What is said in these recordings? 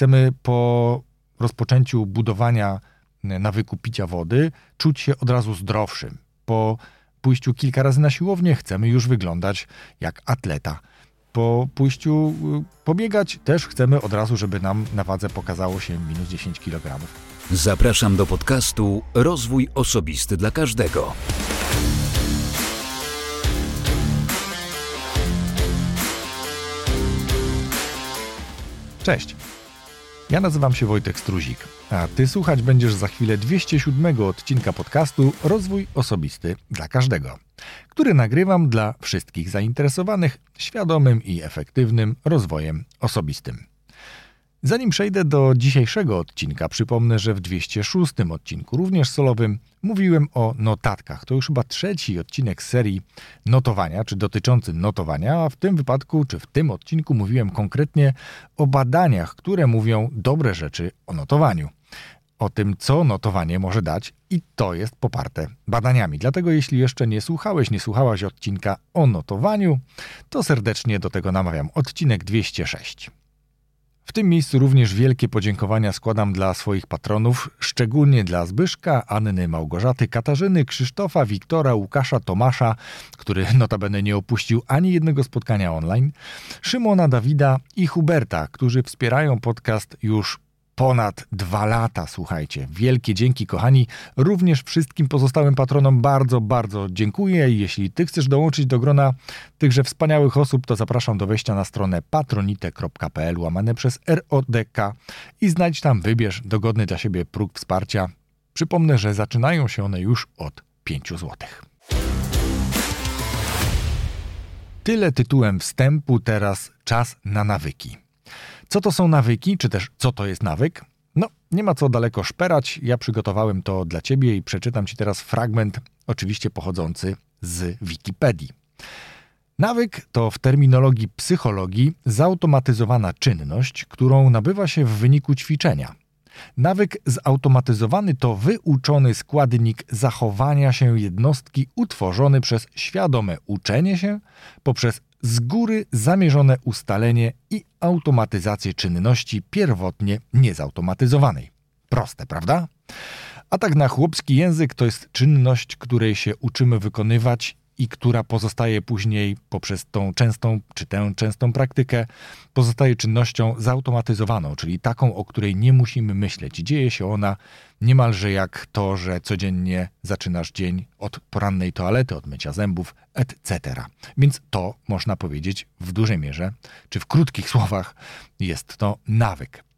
Chcemy po rozpoczęciu budowania nawyku picia wody czuć się od razu zdrowszym. Po pójściu kilka razy na siłownię chcemy już wyglądać jak atleta. Po pójściu y, pobiegać też chcemy od razu, żeby nam na wadze pokazało się minus 10 kg. Zapraszam do podcastu Rozwój Osobisty dla Każdego. Cześć. Ja nazywam się Wojtek Struzik, a ty słuchać będziesz za chwilę 207 odcinka podcastu Rozwój Osobisty dla Każdego, który nagrywam dla wszystkich zainteresowanych świadomym i efektywnym rozwojem osobistym. Zanim przejdę do dzisiejszego odcinka, przypomnę, że w 206 odcinku, również solowym, mówiłem o notatkach. To już chyba trzeci odcinek serii notowania, czy dotyczący notowania, a w tym wypadku, czy w tym odcinku mówiłem konkretnie o badaniach, które mówią dobre rzeczy o notowaniu. O tym, co notowanie może dać, i to jest poparte badaniami. Dlatego, jeśli jeszcze nie słuchałeś, nie słuchałaś odcinka o notowaniu, to serdecznie do tego namawiam. Odcinek 206. W tym miejscu również wielkie podziękowania składam dla swoich patronów, szczególnie dla Zbyszka, Anny, Małgorzaty, Katarzyny, Krzysztofa, Wiktora, Łukasza, Tomasza, który notabene nie opuścił ani jednego spotkania online, Szymona, Dawida i Huberta, którzy wspierają podcast już ponad dwa lata, słuchajcie. Wielkie dzięki, kochani. Również wszystkim pozostałym patronom bardzo, bardzo dziękuję. Jeśli ty chcesz dołączyć do grona tychże wspaniałych osób, to zapraszam do wejścia na stronę patronite.pl łamane przez RODK i znajdź tam, wybierz dogodny dla siebie próg wsparcia. Przypomnę, że zaczynają się one już od 5 zł. Tyle tytułem wstępu, teraz czas na nawyki. Co to są nawyki, czy też co to jest nawyk? No, nie ma co daleko szperać. Ja przygotowałem to dla Ciebie i przeczytam Ci teraz fragment, oczywiście pochodzący z Wikipedii. Nawyk to w terminologii psychologii zautomatyzowana czynność, którą nabywa się w wyniku ćwiczenia. Nawyk zautomatyzowany to wyuczony składnik zachowania się jednostki utworzony przez świadome uczenie się poprzez z góry zamierzone ustalenie i automatyzację czynności pierwotnie niezautomatyzowanej. Proste, prawda? A tak na chłopski język to jest czynność, której się uczymy wykonywać i która pozostaje później poprzez tą częstą czy tę częstą praktykę, pozostaje czynnością zautomatyzowaną, czyli taką, o której nie musimy myśleć. Dzieje się ona niemalże jak to, że codziennie zaczynasz dzień od porannej toalety, od mycia zębów, etc. Więc to można powiedzieć w dużej mierze, czy w krótkich słowach, jest to nawyk.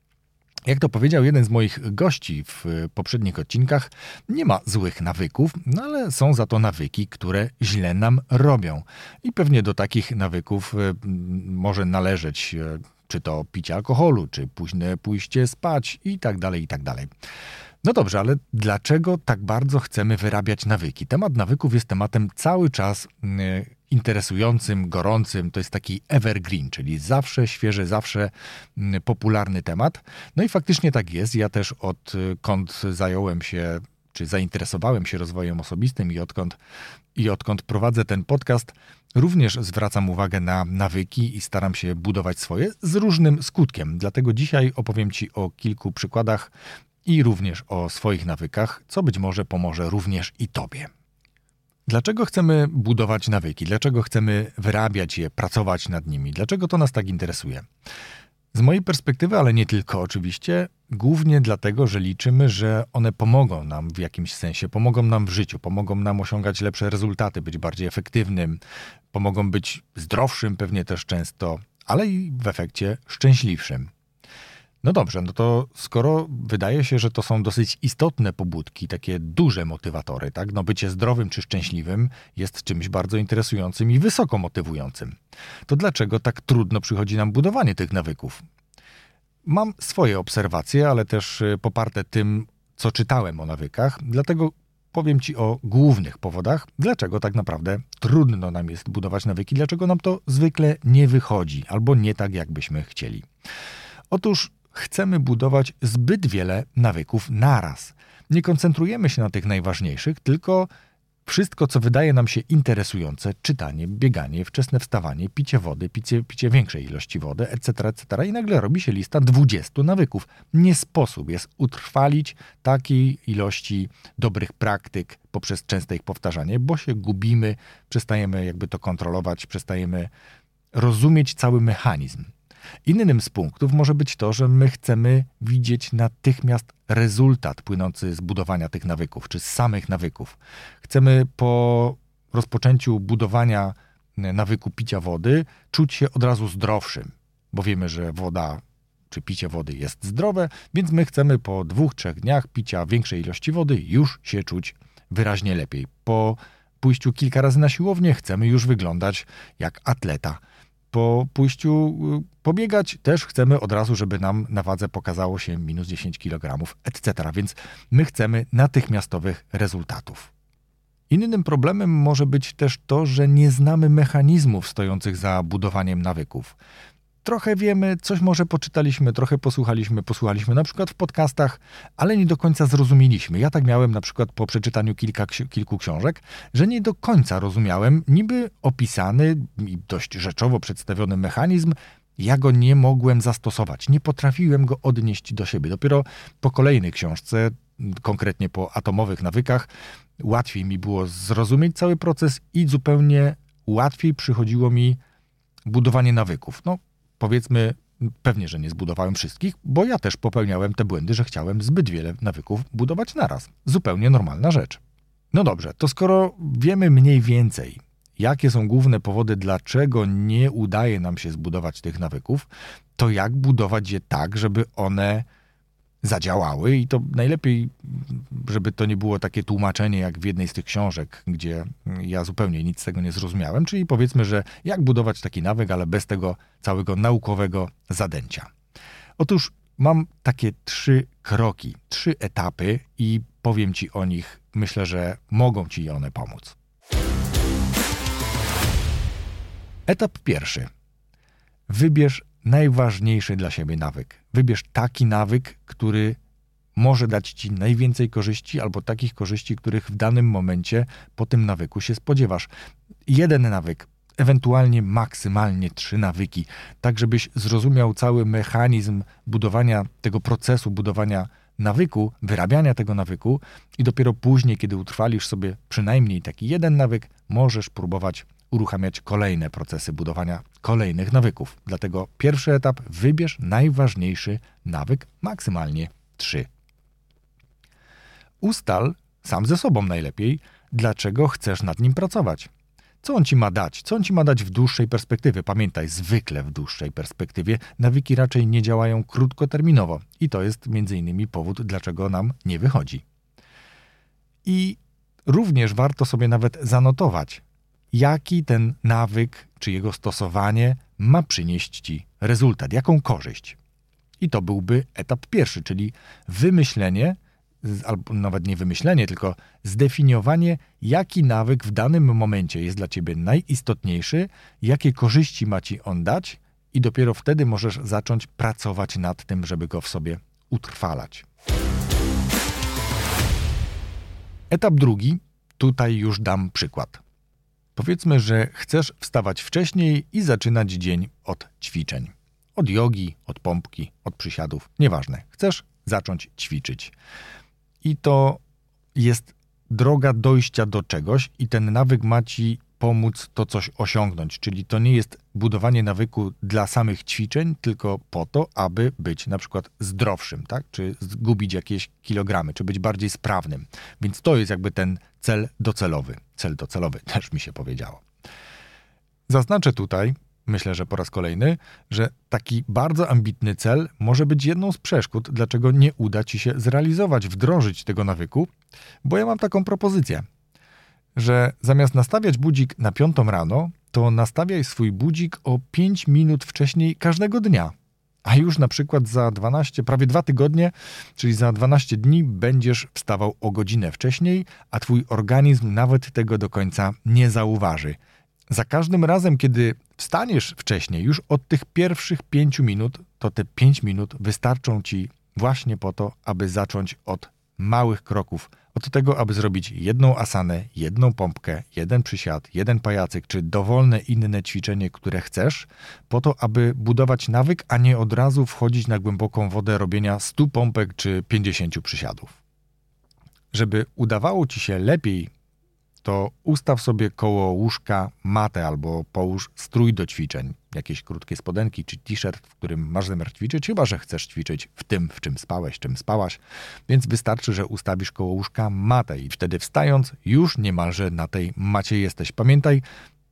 Jak to powiedział jeden z moich gości w poprzednich odcinkach, nie ma złych nawyków, no ale są za to nawyki, które źle nam robią. I pewnie do takich nawyków e, może należeć e, czy to picie alkoholu, czy późne pójście spać i tak dalej, i tak dalej. No dobrze, ale dlaczego tak bardzo chcemy wyrabiać nawyki? Temat nawyków jest tematem cały czas interesującym, gorącym. To jest taki evergreen, czyli zawsze świeży, zawsze popularny temat. No i faktycznie tak jest. Ja też odkąd zająłem się czy zainteresowałem się rozwojem osobistym i odkąd, i odkąd prowadzę ten podcast, również zwracam uwagę na nawyki i staram się budować swoje z różnym skutkiem. Dlatego dzisiaj opowiem Ci o kilku przykładach i również o swoich nawykach, co być może pomoże również i Tobie. Dlaczego chcemy budować nawyki? Dlaczego chcemy wyrabiać je, pracować nad nimi? Dlaczego to nas tak interesuje? Z mojej perspektywy, ale nie tylko oczywiście, głównie dlatego, że liczymy, że one pomogą nam w jakimś sensie, pomogą nam w życiu, pomogą nam osiągać lepsze rezultaty, być bardziej efektywnym, pomogą być zdrowszym pewnie też często, ale i w efekcie szczęśliwszym. No dobrze, no to skoro wydaje się, że to są dosyć istotne pobudki, takie duże motywatory, tak? No bycie zdrowym czy szczęśliwym jest czymś bardzo interesującym i wysoko motywującym. To dlaczego tak trudno przychodzi nam budowanie tych nawyków? Mam swoje obserwacje, ale też y, poparte tym, co czytałem o nawykach, dlatego powiem Ci o głównych powodach, dlaczego tak naprawdę trudno nam jest budować nawyki, dlaczego nam to zwykle nie wychodzi albo nie tak, jakbyśmy chcieli. Otóż chcemy budować zbyt wiele nawyków naraz. Nie koncentrujemy się na tych najważniejszych, tylko wszystko, co wydaje nam się interesujące, czytanie, bieganie, wczesne wstawanie, picie wody, picie, picie większej ilości wody, etc., etc. I nagle robi się lista 20 nawyków. Nie sposób jest utrwalić takiej ilości dobrych praktyk poprzez częste ich powtarzanie, bo się gubimy, przestajemy jakby to kontrolować, przestajemy rozumieć cały mechanizm. Innym z punktów może być to, że my chcemy widzieć natychmiast rezultat płynący z budowania tych nawyków, czy z samych nawyków. Chcemy po rozpoczęciu budowania nawyku picia wody czuć się od razu zdrowszym, bo wiemy, że woda czy picie wody jest zdrowe, więc my chcemy po dwóch, trzech dniach picia większej ilości wody już się czuć wyraźnie lepiej. Po pójściu kilka razy na siłownię chcemy już wyglądać jak atleta po pójściu y, pobiegać też chcemy od razu, żeby nam na wadze pokazało się minus 10 kg, etc. Więc my chcemy natychmiastowych rezultatów. Innym problemem może być też to, że nie znamy mechanizmów stojących za budowaniem nawyków trochę wiemy, coś może poczytaliśmy, trochę posłuchaliśmy, posłuchaliśmy na przykład w podcastach, ale nie do końca zrozumieliśmy. Ja tak miałem na przykład po przeczytaniu kilka, kilku książek, że nie do końca rozumiałem niby opisany i dość rzeczowo przedstawiony mechanizm, ja go nie mogłem zastosować, nie potrafiłem go odnieść do siebie. Dopiero po kolejnej książce, konkretnie po atomowych nawykach, łatwiej mi było zrozumieć cały proces i zupełnie łatwiej przychodziło mi budowanie nawyków. No, powiedzmy, pewnie, że nie zbudowałem wszystkich, bo ja też popełniałem te błędy, że chciałem zbyt wiele nawyków budować naraz. Zupełnie normalna rzecz. No dobrze, to skoro wiemy mniej więcej, jakie są główne powody, dlaczego nie udaje nam się zbudować tych nawyków, to jak budować je tak, żeby one zadziałały i to najlepiej, żeby to nie było takie tłumaczenie jak w jednej z tych książek, gdzie ja zupełnie nic z tego nie zrozumiałem, czyli powiedzmy, że jak budować taki nawyk, ale bez tego całego naukowego zadęcia. Otóż mam takie trzy kroki, trzy etapy i powiem Ci o nich. Myślę, że mogą Ci one pomóc. Etap pierwszy. Wybierz najważniejszy dla siebie nawyk. Wybierz taki nawyk, który może dać ci najwięcej korzyści, albo takich korzyści, których w danym momencie po tym nawyku się spodziewasz. Jeden nawyk, ewentualnie maksymalnie trzy nawyki, tak żebyś zrozumiał cały mechanizm budowania tego procesu, budowania nawyku, wyrabiania tego nawyku i dopiero później, kiedy utrwalisz sobie przynajmniej taki jeden nawyk, możesz próbować uruchamiać kolejne procesy budowania kolejnych nawyków. Dlatego pierwszy etap wybierz najważniejszy nawyk, maksymalnie trzy. Ustal sam ze sobą najlepiej, dlaczego chcesz nad nim pracować. Co on ci ma dać? Co on ci ma dać w dłuższej perspektywie? Pamiętaj, zwykle w dłuższej perspektywie nawyki raczej nie działają krótkoterminowo i to jest między innymi powód, dlaczego nam nie wychodzi. I również warto sobie nawet zanotować, jaki ten nawyk czy jego stosowanie ma przynieść ci rezultat, jaką korzyść. I to byłby etap pierwszy, czyli wymyślenie, albo nawet nie wymyślenie, tylko zdefiniowanie, jaki nawyk w danym momencie jest dla ciebie najistotniejszy, jakie korzyści ma ci on dać, i dopiero wtedy możesz zacząć pracować nad tym, żeby go w sobie utrwalać. Etap drugi, tutaj już dam przykład. Powiedzmy, że chcesz wstawać wcześniej i zaczynać dzień od ćwiczeń. Od jogi, od pompki, od przysiadów, nieważne. Chcesz zacząć ćwiczyć. I to jest droga dojścia do czegoś, i ten nawyk ma ci pomóc to coś osiągnąć. Czyli to nie jest budowanie nawyku dla samych ćwiczeń, tylko po to, aby być na przykład zdrowszym, tak? czy zgubić jakieś kilogramy, czy być bardziej sprawnym. Więc to jest jakby ten cel docelowy. Cel docelowy też mi się powiedziało. Zaznaczę tutaj, myślę, że po raz kolejny, że taki bardzo ambitny cel może być jedną z przeszkód, dlaczego nie uda ci się zrealizować, wdrożyć tego nawyku, bo ja mam taką propozycję że zamiast nastawiać budzik na piątą rano, to nastawiaj swój budzik o 5 minut wcześniej każdego dnia. A już na przykład za 12, prawie dwa tygodnie, czyli za 12 dni, będziesz wstawał o godzinę wcześniej, a twój organizm nawet tego do końca nie zauważy. Za każdym razem, kiedy wstaniesz wcześniej, już od tych pierwszych 5 minut, to te 5 minut wystarczą ci właśnie po to, aby zacząć od małych kroków od tego, aby zrobić jedną asanę, jedną pompkę, jeden przysiad, jeden pajacyk, czy dowolne inne ćwiczenie, które chcesz, po to, aby budować nawyk, a nie od razu wchodzić na głęboką wodę robienia 100 pompek czy 50 przysiadów. Żeby udawało ci się lepiej to ustaw sobie koło łóżka matę albo połóż strój do ćwiczeń, jakieś krótkie spodenki czy t-shirt, w którym masz zamiar ćwiczyć, chyba że chcesz ćwiczyć w tym, w czym spałeś, czym spałaś, więc wystarczy, że ustawisz koło łóżka matę i wtedy wstając już niemalże na tej macie jesteś. Pamiętaj,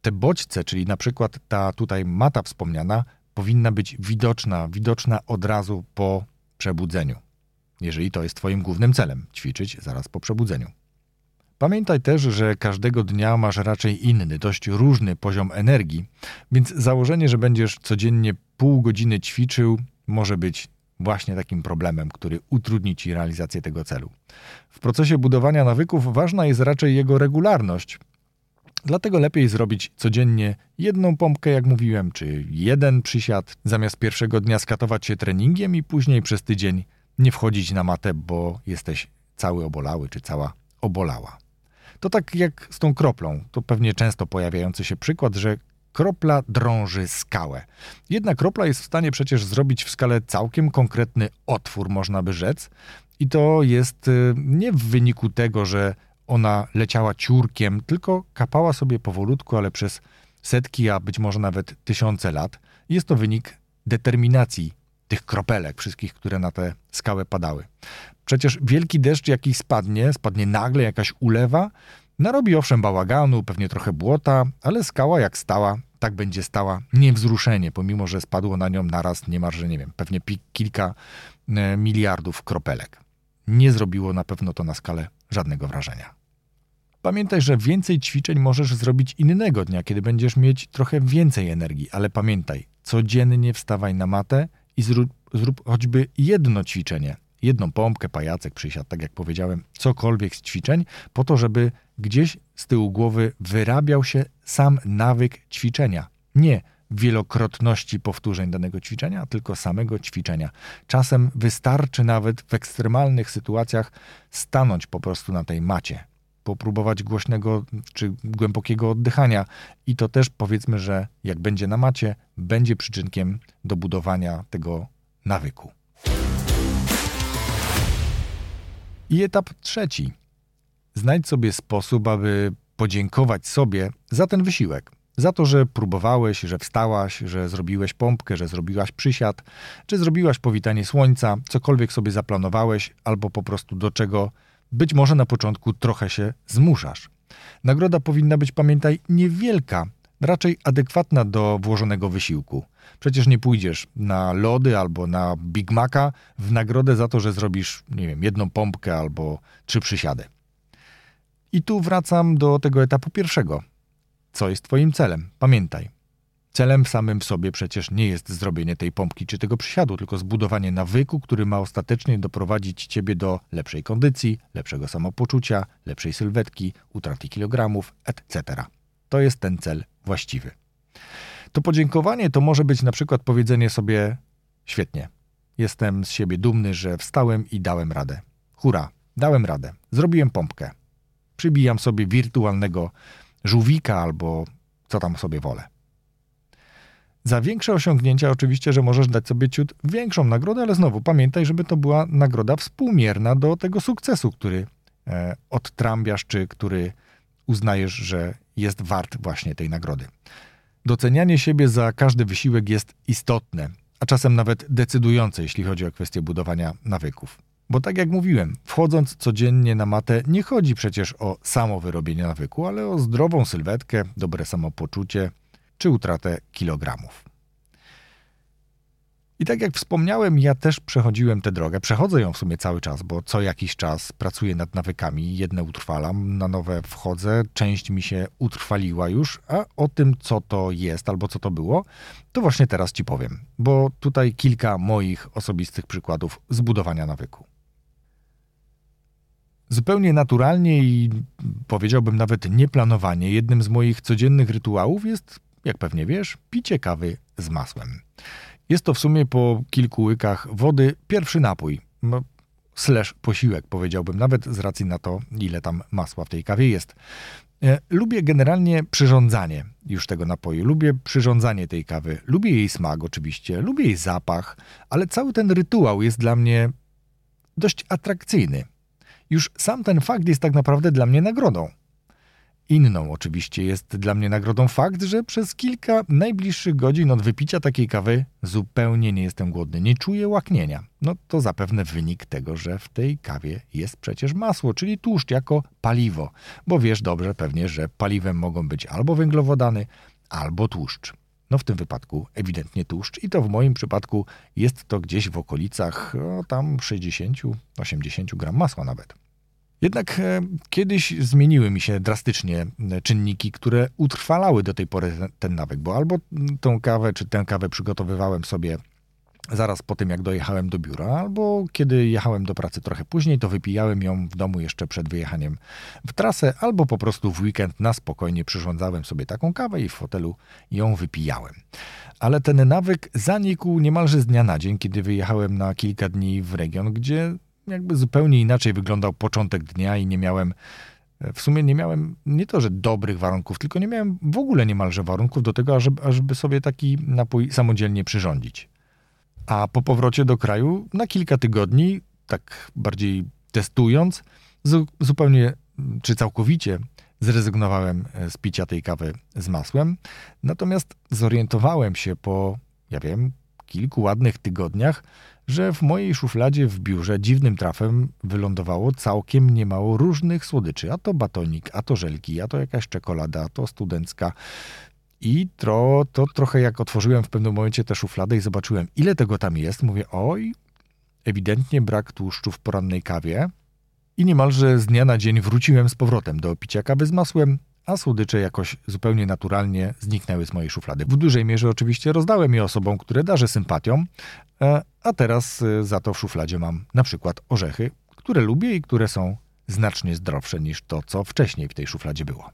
te bodźce, czyli na przykład ta tutaj mata wspomniana, powinna być widoczna, widoczna od razu po przebudzeniu. Jeżeli to jest Twoim głównym celem, ćwiczyć zaraz po przebudzeniu. Pamiętaj też, że każdego dnia masz raczej inny, dość różny poziom energii, więc założenie, że będziesz codziennie pół godziny ćwiczył, może być właśnie takim problemem, który utrudni ci realizację tego celu. W procesie budowania nawyków ważna jest raczej jego regularność. Dlatego lepiej zrobić codziennie jedną pompkę, jak mówiłem, czy jeden przysiad, zamiast pierwszego dnia skatować się treningiem i później przez tydzień nie wchodzić na matę, bo jesteś cały obolały czy cała obolała. To tak jak z tą kroplą. To pewnie często pojawiający się przykład, że kropla drąży skałę. Jedna kropla jest w stanie przecież zrobić w skale całkiem konkretny otwór, można by rzec. I to jest y, nie w wyniku tego, że ona leciała ciurkiem, tylko kapała sobie powolutku, ale przez setki, a być może nawet tysiące lat. Jest to wynik determinacji tych kropelek, wszystkich, które na tę skałę padały. Przecież wielki deszcz jakiś spadnie, spadnie nagle jakaś ulewa, narobi owszem bałaganu, pewnie trochę błota, ale skała jak stała, tak będzie stała niewzruszenie, pomimo że spadło na nią naraz niemalże, nie wiem, pewnie kilka e, miliardów kropelek. Nie zrobiło na pewno to na skalę żadnego wrażenia. Pamiętaj, że więcej ćwiczeń możesz zrobić innego dnia, kiedy będziesz mieć trochę więcej energii, ale pamiętaj, codziennie wstawaj na matę i zrób, zrób choćby jedno ćwiczenie, jedną pompkę, pajacek, przysiad, tak jak powiedziałem, cokolwiek z ćwiczeń, po to, żeby gdzieś z tyłu głowy wyrabiał się sam nawyk ćwiczenia. Nie wielokrotności powtórzeń danego ćwiczenia, tylko samego ćwiczenia. Czasem wystarczy nawet w ekstremalnych sytuacjach stanąć po prostu na tej macie, popróbować głośnego czy głębokiego oddychania i to też powiedzmy, że jak będzie na macie, będzie przyczynkiem do budowania tego nawyku. I etap trzeci. Znajdź sobie sposób, aby podziękować sobie za ten wysiłek. Za to, że próbowałeś, że wstałaś, że zrobiłeś pompkę, że zrobiłaś przysiad, czy zrobiłaś powitanie słońca, cokolwiek sobie zaplanowałeś, albo po prostu do czego być może na początku trochę się zmuszasz. Nagroda powinna być, pamiętaj, niewielka, raczej adekwatna do włożonego wysiłku. Przecież nie pójdziesz na lody albo na Big Maca w nagrodę za to, że zrobisz, nie wiem, jedną pompkę albo trzy przysiady. I tu wracam do tego etapu pierwszego. Co jest Twoim celem? Pamiętaj. Celem samym w sobie przecież nie jest zrobienie tej pompki czy tego przysiadu, tylko zbudowanie nawyku, który ma ostatecznie doprowadzić Ciebie do lepszej kondycji, lepszego samopoczucia, lepszej sylwetki, utraty kilogramów, etc. To jest ten cel właściwy. To podziękowanie to może być na przykład powiedzenie sobie: Świetnie, jestem z siebie dumny, że wstałem i dałem radę. Hura, dałem radę, zrobiłem pompkę. Przybijam sobie wirtualnego żółwika albo co tam sobie wolę. Za większe osiągnięcia oczywiście, że możesz dać sobie ciut większą nagrodę, ale znowu pamiętaj, żeby to była nagroda współmierna do tego sukcesu, który e, odtrambiasz, czy który uznajesz, że jest wart właśnie tej nagrody. Docenianie siebie za każdy wysiłek jest istotne, a czasem nawet decydujące, jeśli chodzi o kwestię budowania nawyków. Bo tak jak mówiłem, wchodząc codziennie na matę, nie chodzi przecież o samo wyrobienie nawyku, ale o zdrową sylwetkę, dobre samopoczucie czy utratę kilogramów. I tak jak wspomniałem, ja też przechodziłem tę drogę. Przechodzę ją w sumie cały czas, bo co jakiś czas pracuję nad nawykami, jedne utrwalam, na nowe wchodzę, część mi się utrwaliła już, a o tym, co to jest albo co to było, to właśnie teraz Ci powiem, bo tutaj kilka moich osobistych przykładów zbudowania nawyku. Zupełnie naturalnie i powiedziałbym nawet nieplanowanie, jednym z moich codziennych rytuałów jest, jak pewnie wiesz, picie kawy z masłem. Jest to w sumie po kilku łykach wody pierwszy napój. No, slash posiłek, powiedziałbym, nawet z racji na to, ile tam masła w tej kawie jest. E, lubię generalnie przyrządzanie już tego napoju. Lubię przyrządzanie tej kawy. Lubię jej smak oczywiście, lubię jej zapach, ale cały ten rytuał jest dla mnie dość atrakcyjny. Już sam ten fakt jest tak naprawdę dla mnie nagrodą. Inną oczywiście jest dla mnie nagrodą fakt, że przez kilka najbliższych godzin od wypicia takiej kawy zupełnie nie jestem głodny, nie czuję łaknienia. No to zapewne wynik tego, że w tej kawie jest przecież masło, czyli tłuszcz jako paliwo, bo wiesz dobrze pewnie, że paliwem mogą być albo węglowodany, albo tłuszcz. No w tym wypadku ewidentnie tłuszcz i to w moim przypadku jest to gdzieś w okolicach o, tam 60-80 gram masła nawet. Jednak e, kiedyś zmieniły mi się drastycznie e, czynniki, które utrwalały do tej pory ten nawyk, bo albo tą kawę czy tę kawę przygotowywałem sobie zaraz po tym, jak dojechałem do biura, albo kiedy jechałem do pracy trochę później, to wypijałem ją w domu jeszcze przed wyjechaniem w trasę, albo po prostu w weekend na spokojnie przyrządzałem sobie taką kawę i w fotelu ją wypijałem. Ale ten nawyk zanikł niemalże z dnia na dzień, kiedy wyjechałem na kilka dni w region, gdzie jakby zupełnie inaczej wyglądał początek dnia i nie miałem, w sumie nie miałem nie to, że dobrych warunków, tylko nie miałem w ogóle niemalże warunków do tego, ażeby, ażeby sobie taki napój samodzielnie przyrządzić. A po powrocie do kraju na kilka tygodni, tak bardziej testując, zupełnie czy całkowicie zrezygnowałem z picia tej kawy z masłem. Natomiast zorientowałem się po, ja wiem, kilku ładnych tygodniach, że w mojej szufladzie w biurze dziwnym trafem wylądowało całkiem niemało różnych słodyczy. A to batonik, a to żelki, a to jakaś czekolada, a to studencka. I to, to trochę jak otworzyłem w pewnym momencie tę szufladę i zobaczyłem, ile tego tam jest, mówię, oj, ewidentnie brak tłuszczu w porannej kawie. I niemalże z dnia na dzień wróciłem z powrotem do picia kawy z masłem, a słodycze jakoś zupełnie naturalnie zniknęły z mojej szuflady. W dużej mierze oczywiście rozdałem je osobom, które darzę sympatią, e, a teraz e, za to w szufladzie mam na przykład orzechy, które lubię i które są znacznie zdrowsze niż to, co wcześniej w tej szufladzie było.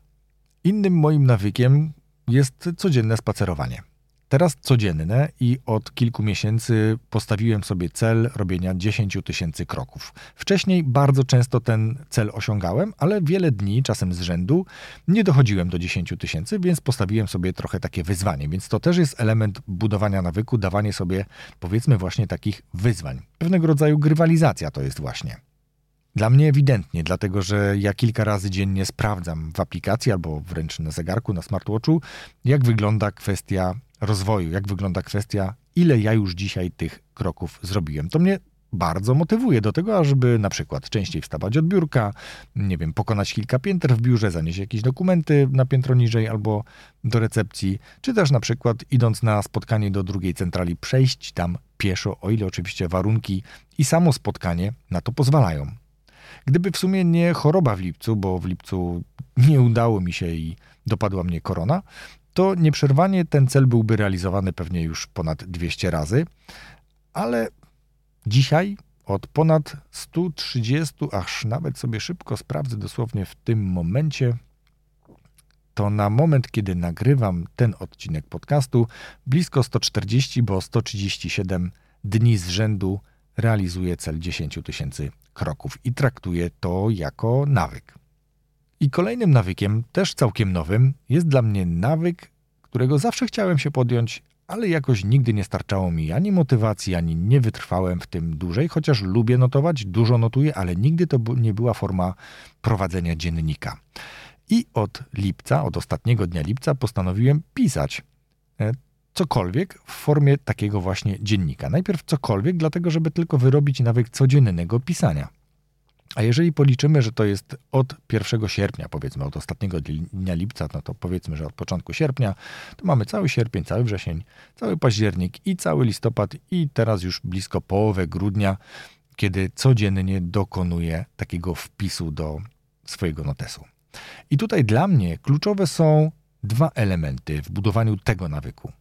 Innym moim nawykiem jest codzienne spacerowanie. Teraz codzienne i od kilku miesięcy postawiłem sobie cel robienia 10 tysięcy kroków. Wcześniej bardzo często ten cel osiągałem, ale wiele dni, czasem z rzędu, nie dochodziłem do 10 tysięcy, więc postawiłem sobie trochę takie wyzwanie. Więc to też jest element budowania nawyku, dawanie sobie powiedzmy właśnie takich wyzwań. Pewnego rodzaju grywalizacja to jest właśnie. Dla mnie ewidentnie, dlatego że ja kilka razy dziennie sprawdzam w aplikacji albo wręcz na zegarku, na smartwatchu, jak wygląda kwestia rozwoju, jak wygląda kwestia, ile ja już dzisiaj tych kroków zrobiłem. To mnie bardzo motywuje do tego, ażeby na przykład częściej wstawać od biurka, nie wiem, pokonać kilka pięter w biurze, zanieść jakieś dokumenty na piętro niżej albo do recepcji, czy też na przykład idąc na spotkanie do drugiej centrali, przejść tam pieszo, o ile oczywiście warunki i samo spotkanie na to pozwalają. Gdyby w sumie nie choroba w lipcu, bo w lipcu nie udało mi się i dopadła mnie korona, to nieprzerwanie ten cel byłby realizowany pewnie już ponad 200 razy, ale dzisiaj od ponad 130, aż nawet sobie szybko sprawdzę dosłownie w tym momencie, to na moment, kiedy nagrywam ten odcinek podcastu, blisko 140, bo 137 dni z rzędu realizuję cel 10 tysięcy kroków i traktuję to jako nawyk. I kolejnym nawykiem, też całkiem nowym, jest dla mnie nawyk, którego zawsze chciałem się podjąć, ale jakoś nigdy nie starczało mi ani motywacji, ani nie wytrwałem w tym dłużej, chociaż lubię notować, dużo notuję, ale nigdy to nie była forma prowadzenia dziennika. I od lipca, od ostatniego dnia lipca postanowiłem pisać e, cokolwiek w formie takiego właśnie dziennika. Najpierw cokolwiek, dlatego żeby tylko wyrobić nawyk codziennego pisania. A jeżeli policzymy, że to jest od 1 sierpnia, powiedzmy od ostatniego dnia lipca, no to powiedzmy, że od początku sierpnia, to mamy cały sierpień, cały wrzesień, cały październik i cały listopad i teraz już blisko połowę grudnia, kiedy codziennie dokonuję takiego wpisu do swojego notesu. I tutaj dla mnie kluczowe są dwa elementy w budowaniu tego nawyku.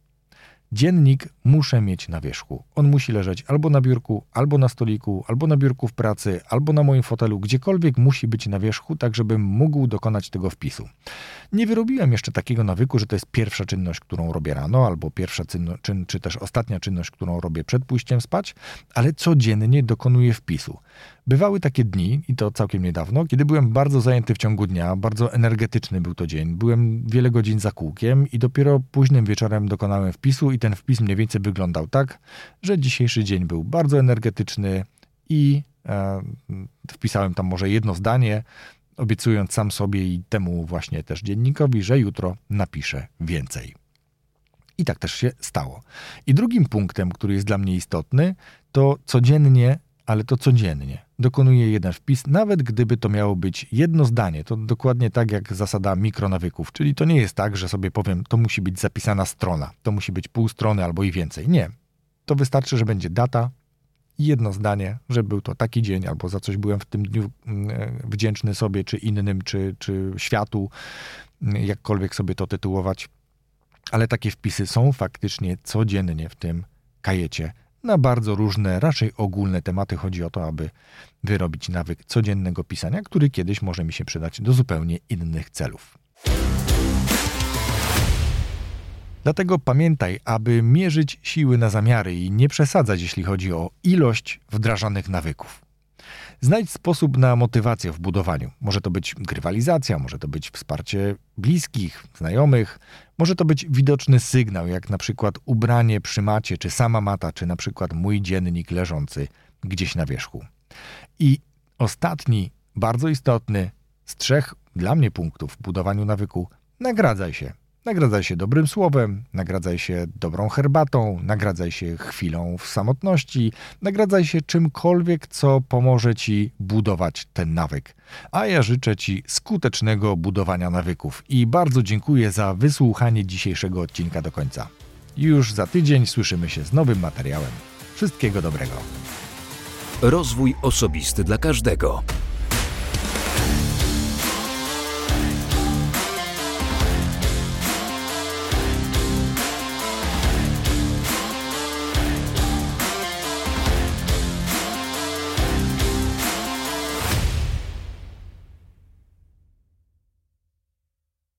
Dziennik muszę mieć na wierzchu. On musi leżeć albo na biurku, albo na stoliku, albo na biurku w pracy, albo na moim fotelu, gdziekolwiek musi być na wierzchu, tak żebym mógł dokonać tego wpisu. Nie wyrobiłem jeszcze takiego nawyku, że to jest pierwsza czynność, którą robię rano, albo pierwsza czyn, czy też ostatnia czynność, którą robię przed pójściem spać, ale codziennie dokonuję wpisu. Bywały takie dni, i to całkiem niedawno, kiedy byłem bardzo zajęty w ciągu dnia, bardzo energetyczny był to dzień. Byłem wiele godzin za kółkiem i dopiero późnym wieczorem dokonałem wpisu i ten wpis mniej więcej wyglądał tak, że dzisiejszy dzień był bardzo energetyczny i e, wpisałem tam może jedno zdanie, obiecując sam sobie i temu właśnie też dziennikowi, że jutro napiszę więcej. I tak też się stało. I drugim punktem, który jest dla mnie istotny, to codziennie, ale to codziennie dokonuję jeden wpis, nawet gdyby to miało być jedno zdanie. To dokładnie tak jak zasada mikronawyków, czyli to nie jest tak, że sobie powiem, to musi być zapisana strona, to musi być pół strony albo i więcej. Nie. To wystarczy, że będzie data, jedno zdanie, że był to taki dzień, albo za coś byłem w tym dniu mm, e, wdzięczny sobie, czy innym, czy, czy światu, mm, jakkolwiek sobie to tytułować. Ale takie wpisy są faktycznie codziennie w tym kajecie na bardzo różne, raczej ogólne tematy. Chodzi o to, aby wyrobić nawyk codziennego pisania, który kiedyś może mi się przydać do zupełnie innych celów. Dlatego pamiętaj, aby mierzyć siły na zamiary i nie przesadzać, jeśli chodzi o ilość wdrażanych nawyków. Znajdź sposób na motywację w budowaniu. Może to być grywalizacja, może to być wsparcie bliskich, znajomych, może to być widoczny sygnał, jak na przykład ubranie przy macie, czy sama mata, czy na przykład mój dziennik leżący gdzieś na wierzchu. I ostatni, bardzo istotny z trzech dla mnie punktów w budowaniu nawyku, nagradzaj się. Nagradzaj się dobrym słowem, nagradzaj się dobrą herbatą, nagradzaj się chwilą w samotności, nagradzaj się czymkolwiek, co pomoże ci budować ten nawyk. A ja życzę ci skutecznego budowania nawyków i bardzo dziękuję za wysłuchanie dzisiejszego odcinka do końca. Już za tydzień słyszymy się z nowym materiałem. Wszystkiego dobrego. Rozwój osobisty dla każdego.